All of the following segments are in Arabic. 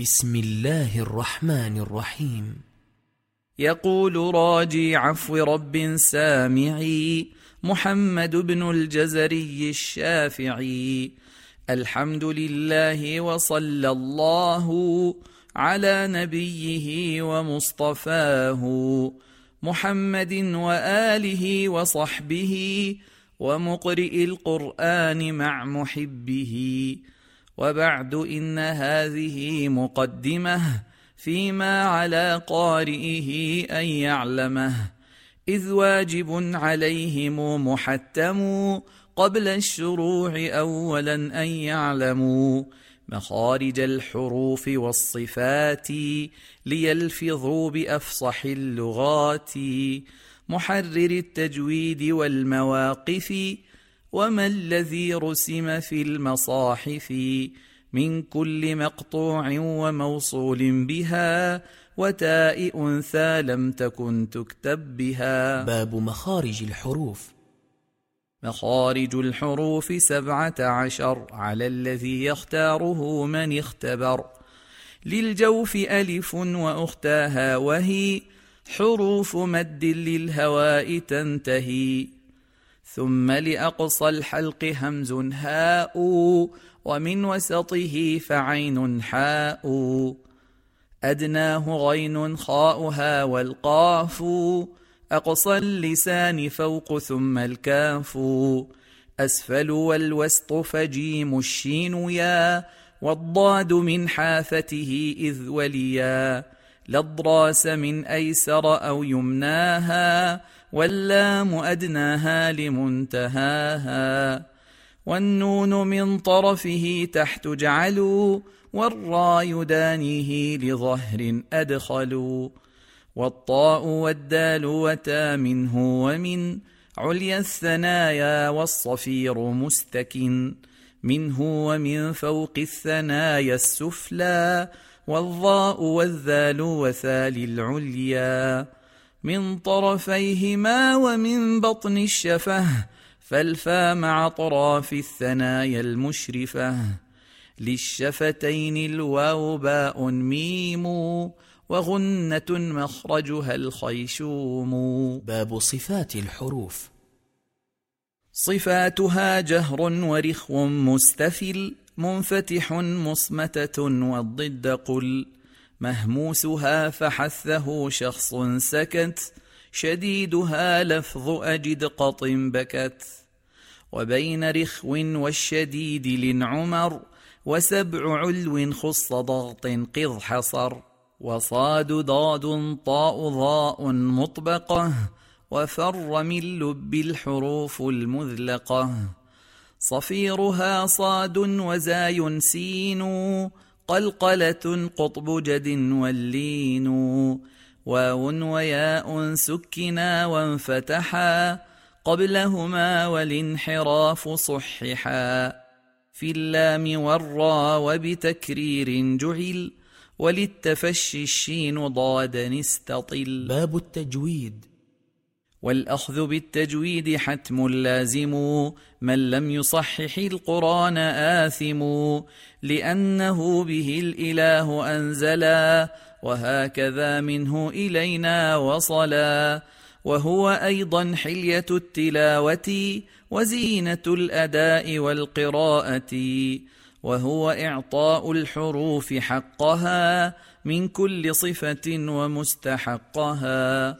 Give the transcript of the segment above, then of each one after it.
بسم الله الرحمن الرحيم. يقول راجي عفو رب سامعي محمد بن الجزري الشافعي. الحمد لله وصلى الله على نبيه ومصطفاه محمد وآله وصحبه ومقرئ القرآن مع محبه. وبعد إن هذه مقدمة فيما على قارئه أن يعلمه. إذ واجب عليهم محتم قبل الشروع اولا أن يعلموا مخارج الحروف والصفات ليلفظوا بأفصح اللغات. محرر التجويد والمواقف وما الذي رسم في المصاحف من كل مقطوع وموصول بها وتاء انثى لم تكن تكتب بها باب مخارج الحروف. مخارج الحروف سبعة عشر على الذي يختاره من اختبر. للجوف ألف وأختاها وهي حروف مد للهواء تنتهي. ثم لأقصى الحلق همز هاء ومن وسطه فعين حاء. أدناه غين خاؤها والقاف أقصى اللسان فوق ثم الكاف. أسفل والوسط فجيم الشين يا والضاد من حافته إذ وليا. لضراس من أيسر أو يمناها واللام أدناها لمنتهاها والنون من طرفه تحت جعلوا والراء يدانيه لظهر أدخلوا والطاء والدال وتا منه ومن عليا الثنايا والصفير مستكن منه ومن فوق الثنايا السفلى والظاء والذال وثال العليا من طرفيهما ومن بطن الشفه فالفا مع طراف الثنايا المشرفة. للشفتين الواو باء ميم وغنة مخرجها الخيشوم. باب صفات الحروف. صفاتها جهر ورخو مستفل منفتح مصمتة والضد قل. مهموسها فحثه شخص سكت شديدها لفظ أجد قط بكت. وبين رخو والشديد لنعمر وسبع علو خص ضغط قض حصر. وصاد ضاد طاء ضاء مطبقة وفر من لب الحروف المذلقة. صفيرها صاد وزاي سين قلقلة قطب جد واللين واو وياء سكنا وانفتحا قبلهما والانحراف صححا. في اللام والراء وبتكرير جعل وللتفشي الشين ضادا استطل. باب التجويد. والأخذ بالتجويد حتم لازم من لم يصحح القرآن آثم لأنه به الإله أنزلا وهكذا منه إلينا وصلا وهو أيضا حلية التلاوة وزينة الأداء والقراءة وهو إعطاء الحروف حقها من كل صفة ومستحقها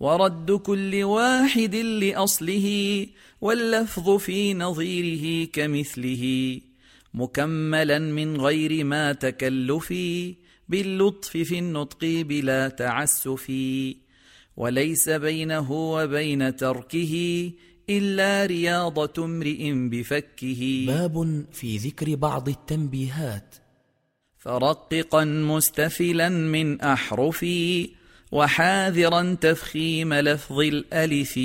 ورد كل واحد لأصله واللفظ في نظيره كمثله مكملا من غير ما تكلف باللطف في النطق بلا تعسف. وليس بينه وبين تركه إلا رياضة امرئ بفكه. باب في ذكر بعض التنبيهات. فرققا مستفلا من أحرفي وحاذرا تفخيم لفظ الألف.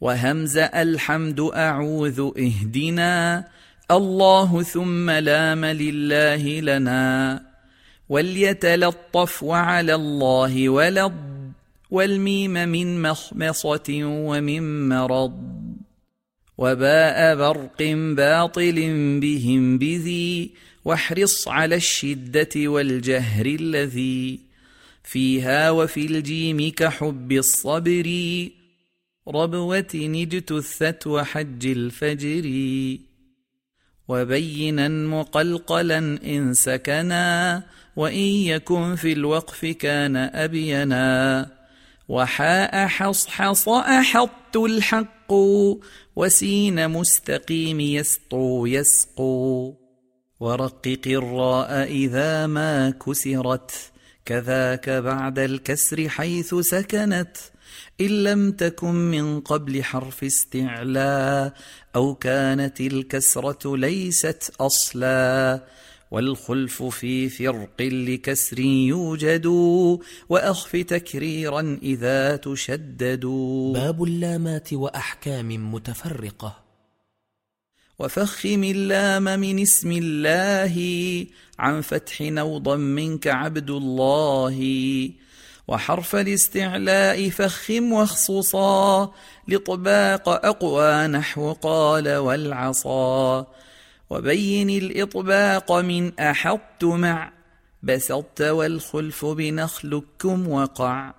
وهمز الحمد أعوذ اهدنا. الله ثم لام لله لنا. وليتلطف وعلى الله ولض والميم من مخمصة ومن مرض. وباء برق باطل بهم بذي. واحرص على الشدة والجهر الذي. فيها وفي الجيم كحب الصبر. ربوة اجتثت وحج الفجر. وبينا مقلقلا إن سكنا وإن يكن في الوقف كان أبينا. وحاء حصحص أحط الحق وسين مستقيم يسطو يسقو. ورقق الراء إذا ما كسرت كذاك بعد الكسر حيث سكنت. إن لم تكن من قبل حرف استعلاء أو كانت الكسرة ليست أصلا. والخلف في فرق لكسر يوجد وأخف تكريرا إذا تشدد. باب اللامات وأحكام متفرقة. وفخم اللام من اسم الله عن فتح نوضا منك عبد الله. وحرف الاستعلاء فخم واخصصا لطباق أقوى نحو قال والعصا. وبين الإطباق من أحط مع بسطت والخلف بنخلكم وقع.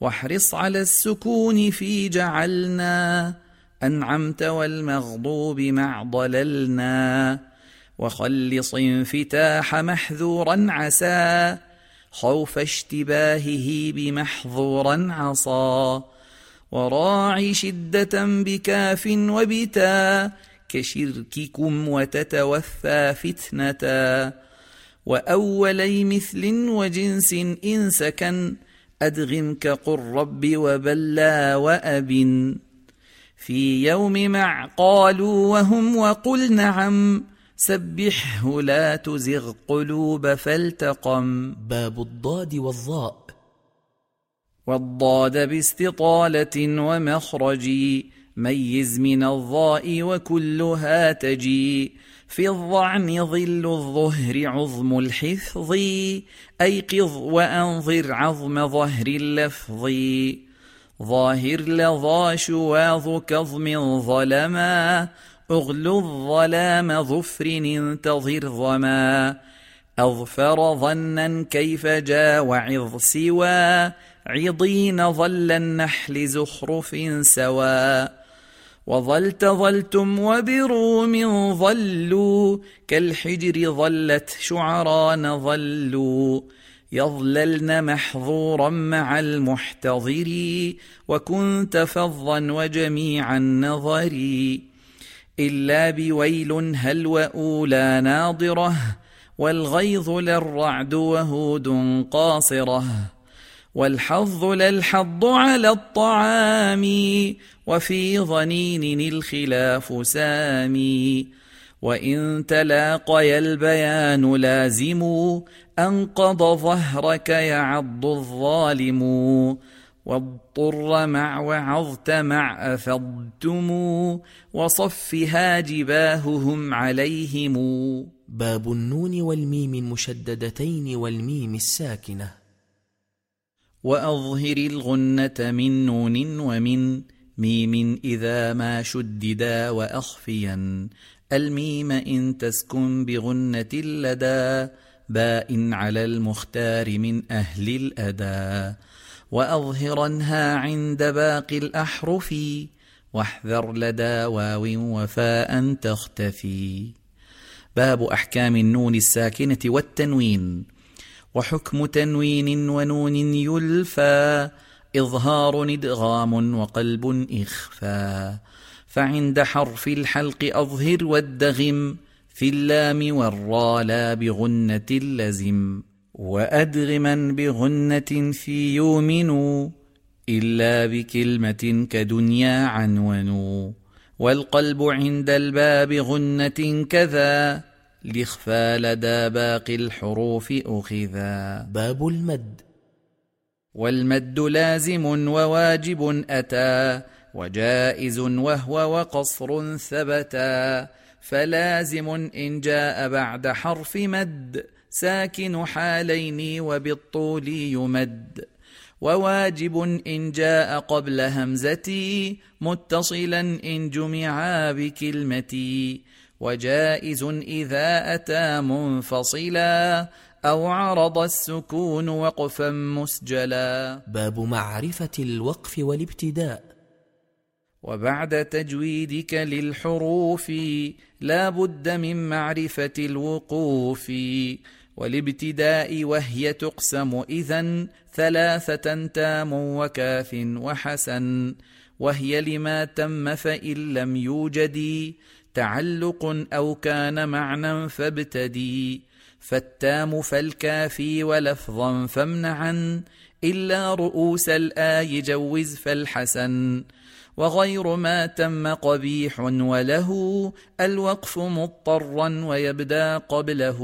واحرص على السكون في جعلنا أنعمت والمغضوب مع ضللنا وخلص انفتاح محذورا عسى خوف اشتباهه بمحظورا عصا وراعي شدة بكاف وبتا كشرككم وتتوفى فتنة وأولي مثل وجنس إن سكن أدغم كقل رب وبلا وأب في يوم مع قالوا وهم وقل نعم. سبحه لا تزغ قلوب فالتقم. باب الضاد والظاء والضاد باستطالة ومخرج. ميز من الضاء وكلها تجي. في الظعن ظل الظهر عظم الحفظ. أيقظ وأنظر عظم ظهر اللفظ. ظاهر لظى شواظ كظم ظلما أغلو الظلام ظفر انتظر ظما. أظفر ظنا كيف جا وعظ سوى عضين ظل النحل زخرف سوى. وظلت ظلتم وبروم ظلوا كالحجر ظلت شعران ظلوا. يظللن محظورا مع المحتضر وكنت فظا وجميع النظر إلا بويل هل وأولى ناضرة والغيظ للرعد وهود قاصرة والحظ للحظ على الطعام وفي ظنين الخلاف سامي وإن تلاقي البيان لازم أنقض ظهرك يعض الظالم واضطر مع وعظت مع أفضتم وصفها جباههم عليهم باب النون والميم المشددتين والميم الساكنة. وأظهر الغنة من نون ومن ميم إذا ما شددا وأخفيا الميم إن تسكن بغنة لدى باء على المختار من أهل الأدى وأظهرنها عند باقي الأحرف واحذر لدى واو وفاء تختفي. باب أحكام النون الساكنة والتنوين. وحكم تنوين ونون يلفى. إظهار إدغام وقلب إخفى. فعند حرف الحلق أظهر والدغم في اللام والرا لا بغنة لزم وأدغما بغنة في يؤمنوا إلا بكلمة كدنيا عنونوا والقلب عند الباب غنة كذا لإخفى لدى باقي الحروف أخذا. باب المد. والمد لازم وواجب أتى وجائز وهو وقصر ثبتا فلازم إن جاء بعد حرف مد ساكن حالين وبالطول يمد وواجب إن جاء قبل همزتي متصلا إن جمعا بكلمتي وجائز إذا أتى منفصلا أو عرض السكون وقفا مسجلا باب معرفة الوقف والابتداء وبعد تجويدك للحروف لا بد من معرفة الوقوف والابتداء وهي تقسم إذا ثلاثة تام وكاف وحسن وهي لما تم فإن لم يوجد تعلق أو كان معنى فابتدي فالتام فالكافي ولفظا فامنعا إلا رؤوس الآي جوز فالحسن. وغير ما تم قبيح وله الوقف مضطرا ويبدأ قبله.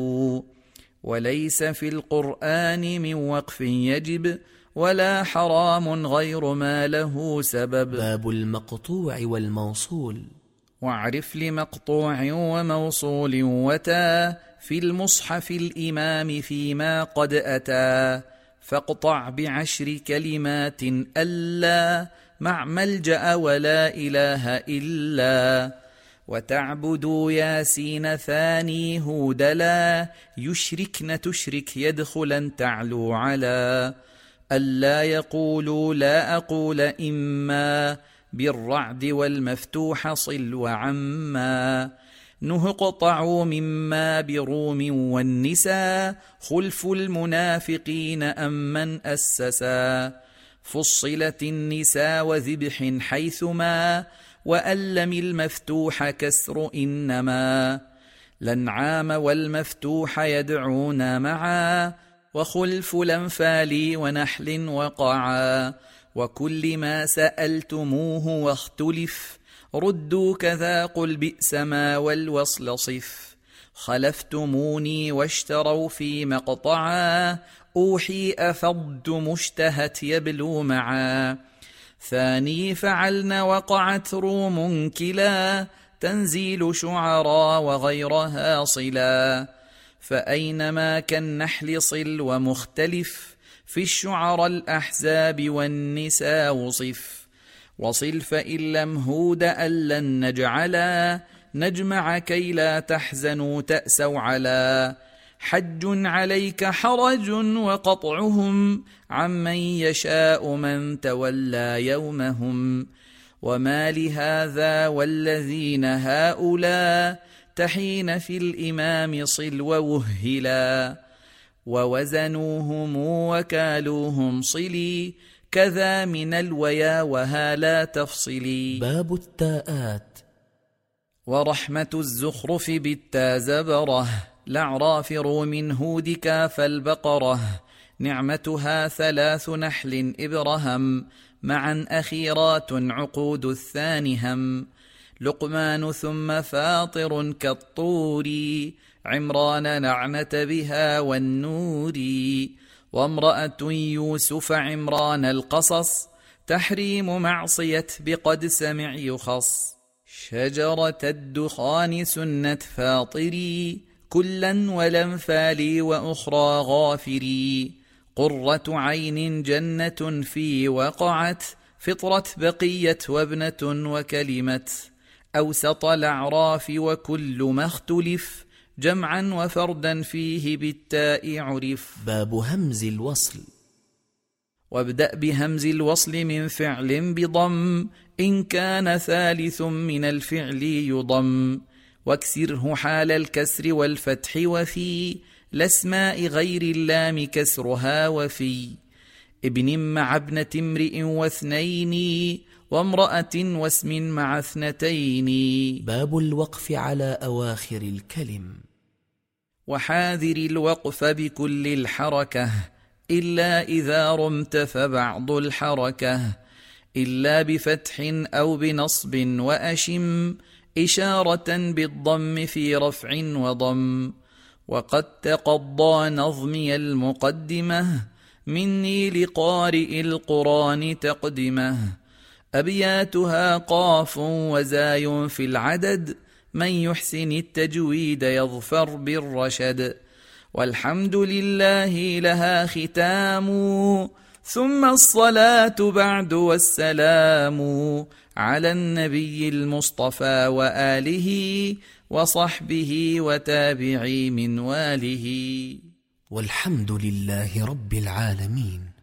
وليس في القرآن من وقف يجب ولا حرام غير ما له سبب. باب المقطوع والموصول. واعرف لمقطوع وموصول وتا في المصحف الإمام فيما قد أتى فاقطع بعشر كلمات ألا مع ملجأ ولا إله إلا وتعبدوا ياسين ثاني هودلا يشركن تشرك يدخلا تعلو على ألا يقولوا لا أقول إما بالرعد والمفتوح صل وعما نهقطعوا مما بروم والنساء خلف المنافقين أم من أسسا. فصلت النساء وذبح حيثما وألم المفتوح كسر إنما. الأنعام والمفتوح يدعون معا وخلف الأنفال ونحل وقعا. وكل ما سألتموه واختلف ردوا كذا قل بئس ما والوصل صف. خلفتموني واشتروا في مقطعا. أوحي أفضت مشتهت يبلو معا. ثاني فعلن وقعت روم كلا. تنزيل شعرا وغيرها صلا. فأينما كالنحل صل ومختلف. في الشعر الأحزاب والنساء وصف وصل فإن لم هود أن لن نجعلا نجمع كي لا تحزنوا تأسوا على. حج عليك حرج وقطعهم عمن يشاء من تولى يومهم. وما لهذا والذين هؤلاء تحين في الإمام صل ووهلا ووزنوهم وكالوهم صلي كذا من الويا وها لا تفصلي. باب التاءات. ورحمة الزخرف بالتا زبره لعراف روم هودك فالبقرة نعمتها ثلاث نحل إبرهم. معا أخيرات عقود الثاني هم. لقمان ثم فاطر كالطور. عمران نعنة بها والنور. وامرأة يوسف عمران القصص تحريم معصية بقد سمع يخص. شجرة الدخان سنة فاطري كلا ولنفالي وأخرى غافري. قرة عين جنة في وقعت فطرة بقية وابنة وكلمة أوسط الأعراف وكل ما اختلف جمعا وفردا فيه بالتاء عرف. باب همز الوصل. وابدأ بهمز الوصل من فعل بضم إن كان ثالث من الفعل يضم. واكسره حال الكسر والفتح وفي لاسماء غير اللام كسرها وفي. ابن مع ابنة امرئ واثنين وامرأة واسم مع اثنتين. باب الوقف على أواخر الكلم. وحاذر الوقف بكل الحركة إلا إذا رمت فبعض الحركة إلا بفتح أو بنصب وأشم إشارة بالضم في رفع وضم. وقد تقضى نظمي المقدمة مني لقارئ القرآن تقدمة. أبياتها قاف وزاي في العدد من يحسن التجويد يظفر بالرشد. والحمد لله لها ختام. ثم الصلاة بعد والسلام على النبي المصطفى وآله وصحبه وتابعي من واله. والحمد لله رب العالمين.